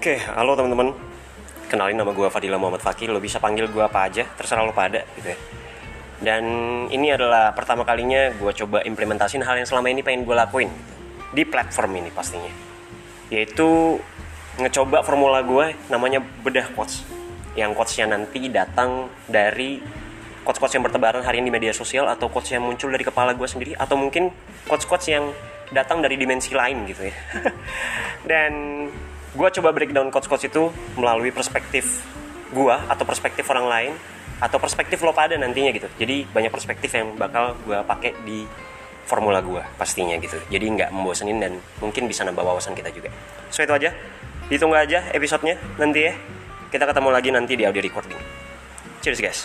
Oke, halo teman-teman. Kenalin nama gue Fadila Muhammad Fakih. Lo bisa panggil gue apa aja, terserah lo pada gitu ya. Dan ini adalah pertama kalinya gue coba implementasin hal yang selama ini pengen gue lakuin di platform ini pastinya. Yaitu ngecoba formula gue namanya bedah quotes. Yang quotesnya nanti datang dari quotes-quotes yang bertebaran hari ini di media sosial atau quotes yang muncul dari kepala gue sendiri atau mungkin quotes-quotes yang datang dari dimensi lain gitu ya. Dan gue coba breakdown quotes-quotes itu melalui perspektif gue atau perspektif orang lain atau perspektif lo pada nantinya gitu. Jadi banyak perspektif yang bakal gue pakai di formula gue pastinya gitu. Jadi nggak membosenin dan mungkin bisa nambah wawasan kita juga. So itu aja. Ditunggu aja episodenya nanti ya. Kita ketemu lagi nanti di audio recording. Cheers guys